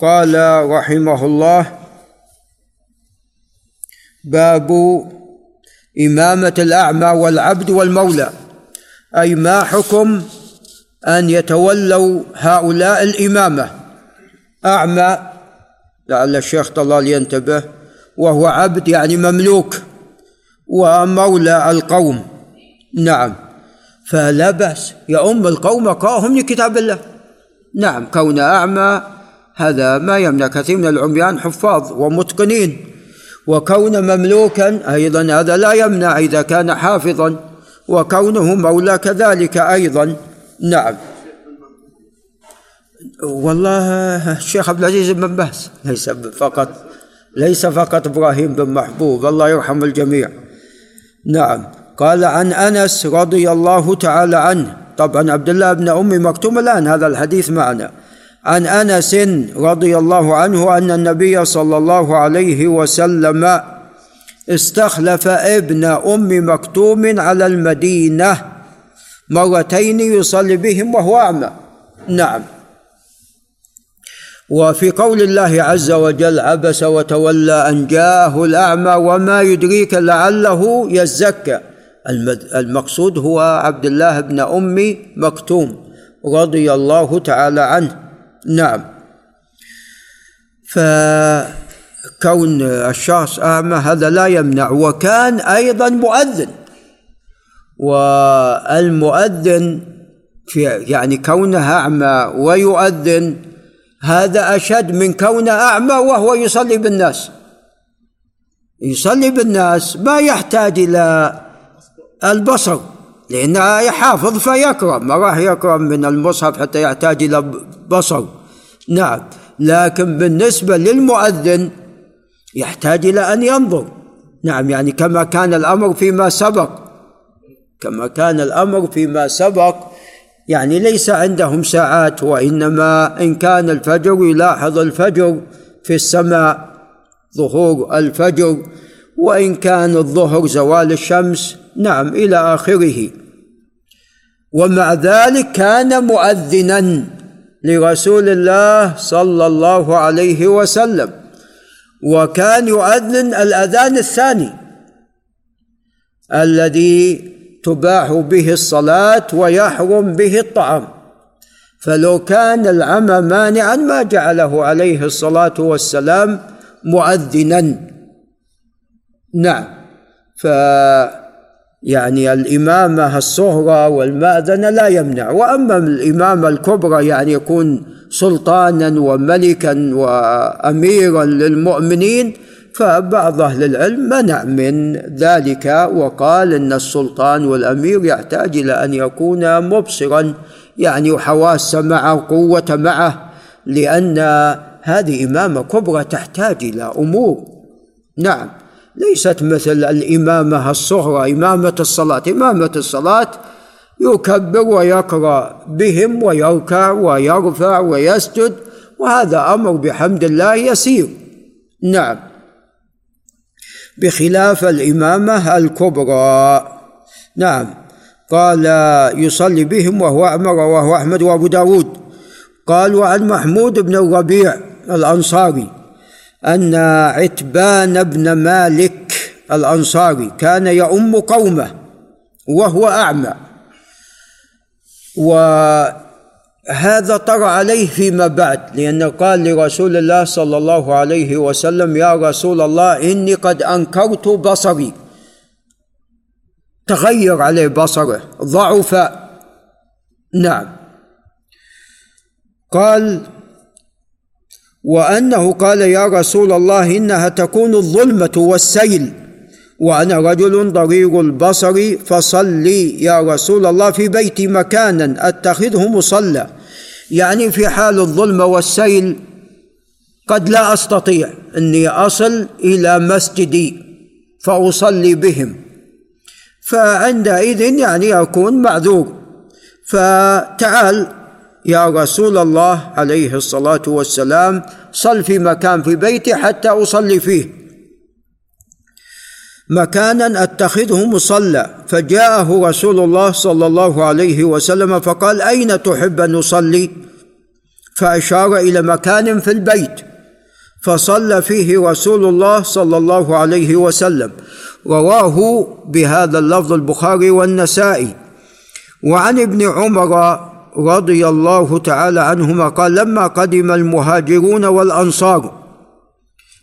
قال رحمه الله باب إمامة الأعمى والعبد والمولى. أي ما حكم أن يتولوا هؤلاء الإمامة؟ أعمى لعل الشيخ طلال ينتبه وهو عبد يعني مملوك ومولى القوم. نعم. فلا بأس يؤم القوم قاهم لكتاب الله. نعم كون أعمى هذا ما يمنع كثير من العميان حفاظ ومتقنين وكون مملوكا أيضا هذا لا يمنع إذا كان حافظا وكونه مولى كذلك أيضا. نعم. والله الشيخ عبد العزيز بن باز ليس فقط ليس فقط إبراهيم بن محبوب الله يرحم الجميع. نعم. قال عن أنس رضي الله تعالى عنه. طبعا عبد الله بن ام مكتوم الآن هذا الحديث معنا. عن أنس رضي الله عنه أن النبي صلى الله عليه وسلم استخلف ابن أم مكتوم على المدينة مرتين يصلي بهم وهو أعمى. نعم. وفي قول الله عز وجل عبس وتولى أن جاءه الأعمى وما يدريك لعله يزكى المقصود هو عبد الله بن أم مكتوم رضي الله تعالى عنه. نعم. فكون الشخص أعمى هذا لا يمنع. وكان أيضا مؤذن. والمؤذن في يعني كونه أعمى ويؤذن هذا أشد من كونه أعمى وهو يصلي بالناس. يصلي بالناس ما يحتاج إلى البصر. لأنه يحافظ فيكرم. ما راح يكرم من المصحف حتى يحتاج إلى بصر. نعم. لكن بالنسبة للمؤذن يحتاج إلى أن ينظر. نعم يعني كما كان الأمر فيما سبق. كما كان الأمر فيما سبق يعني ليس عندهم ساعات وإنما إن كان الفجر يلاحظ الفجر في السماء ظهور الفجر وإن كان الظهر زوال الشمس نعم إلى آخره. ومع ذلك كان مؤذنا لرسول الله صلى الله عليه وسلم وكان يؤذن الأذان الثاني الذي تباح به الصلاة ويحرم به الطعام. فلو كان العمى مانعا ما جعله عليه الصلاة والسلام مؤذنا. نعم ف يعني الإمامة الصغرى والمأذنة لا يمنع. وأما الإمامة الكبرى يعني يكون سلطانا وملكا وأميرا للمؤمنين فبعض أهل العلم منع من ذلك. وقال إن السلطان والأمير يحتاج إلى أن يكون مبصرا يعني حواس معه قوة معه لأن هذه إمامة كبرى تحتاج إلى أمور. نعم. ليست مثل الإمامة الصغرى إمامة الصلاة. إمامة الصلاة يكبر ويقرأ بهم ويركع ويرفع ويسجد وهذا أمر بحمد الله يسير. نعم. بخلاف الإمامة الكبرى. نعم. قال يصلي بهم وهو أمر وهو أحمد وأبو داود. قال وعن محمود بن الربيع الأنصاري. أن عتبان بن مالك الأنصاري كان يؤم قومه وهو أعمى. وهذا طرأ عليه فيما بعد لأنه قال لرسول الله صلى الله عليه وسلم يا رسول الله إني قد أنكرت بصري. تغير عليه بصره ضعف. نعم. قال وأنه قال يا رسول الله إنها تكون الظلمة والسيل وأنا رجل ضرير البصر فصلي يا رسول الله في بيتي مكانا أتخذه مصلى. يعني في حال الظلمه والسيل قد لا أستطيع إني أصل إلى مسجدي فأصلي بهم. فعندئذ يعني أكون معذور. فتعال يا رسول الله عليه الصلاة والسلام صل في مكان في بيتي حتى أصلي فيه. مكانا أتخذه مصلى. فجاءه رسول الله صلى الله عليه وسلم فقال أين تحب أن نصلي؟ فأشار إلى مكان في البيت. فصلى فيه رسول الله صلى الله عليه وسلم. رواه بهذا اللفظ البخاري والنسائي. وعن ابن عمر رضي الله تعالى عنهما قال لما قدم المهاجرون والأنصار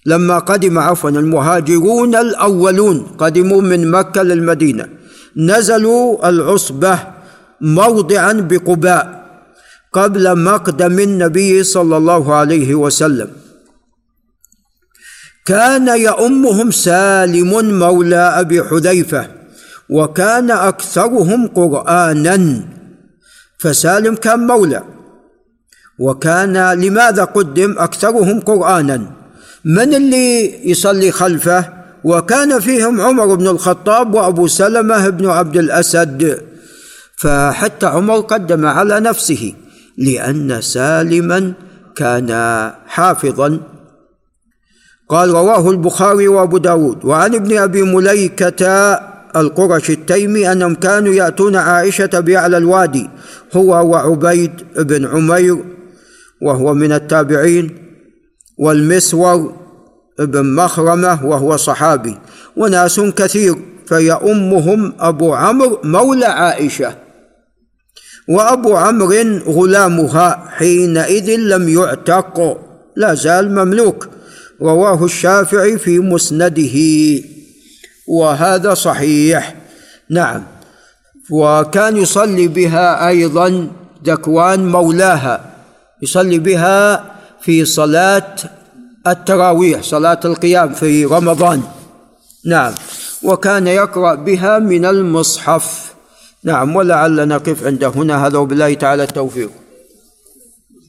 لما قدم عفوا المهاجرون الأولون قدموا من مكة للمدينة نزلوا العصبة موضعا بقباء قبل مقدم النبي صلى الله عليه وسلم. كان يؤمهم سالم مولى أبي حذيفة وكان أكثرهم قرانا فسالم كان مولى. وكان لماذا قدم أكثرهم قرآنا؟ من اللي يصلي خلفه؟ وكان فيهم عمر بن الخطاب وأبو سلمة بن عبد الأسد. فحتى عمر قدم على نفسه لأن سالما كان حافظا. قال رواه البخاري وأبو داود وعن ابن أبي مليكة القرش التيمي أنهم كانوا يأتون عائشة باعلى الوادي هو وعبيد بن عمير وهو من التابعين والمسور بن مخرمة وهو صحابي وناس كثير فيؤمهم أبو عمرو مولى عائشة. وأبو عمرو غلامها حينئذ لم يعتق لا زال مملوك. رواه الشافعي في مسنده. وهذا صحيح. نعم. وكان يصلي بها أيضا ذكوان مولاها. يصلي بها في صلاة التراويح صلاة القيام في رمضان. نعم. وكان يقرأ بها من المصحف. نعم. ولعلنا نقف عند هنا. هذا وبالله تعالى التوفيق.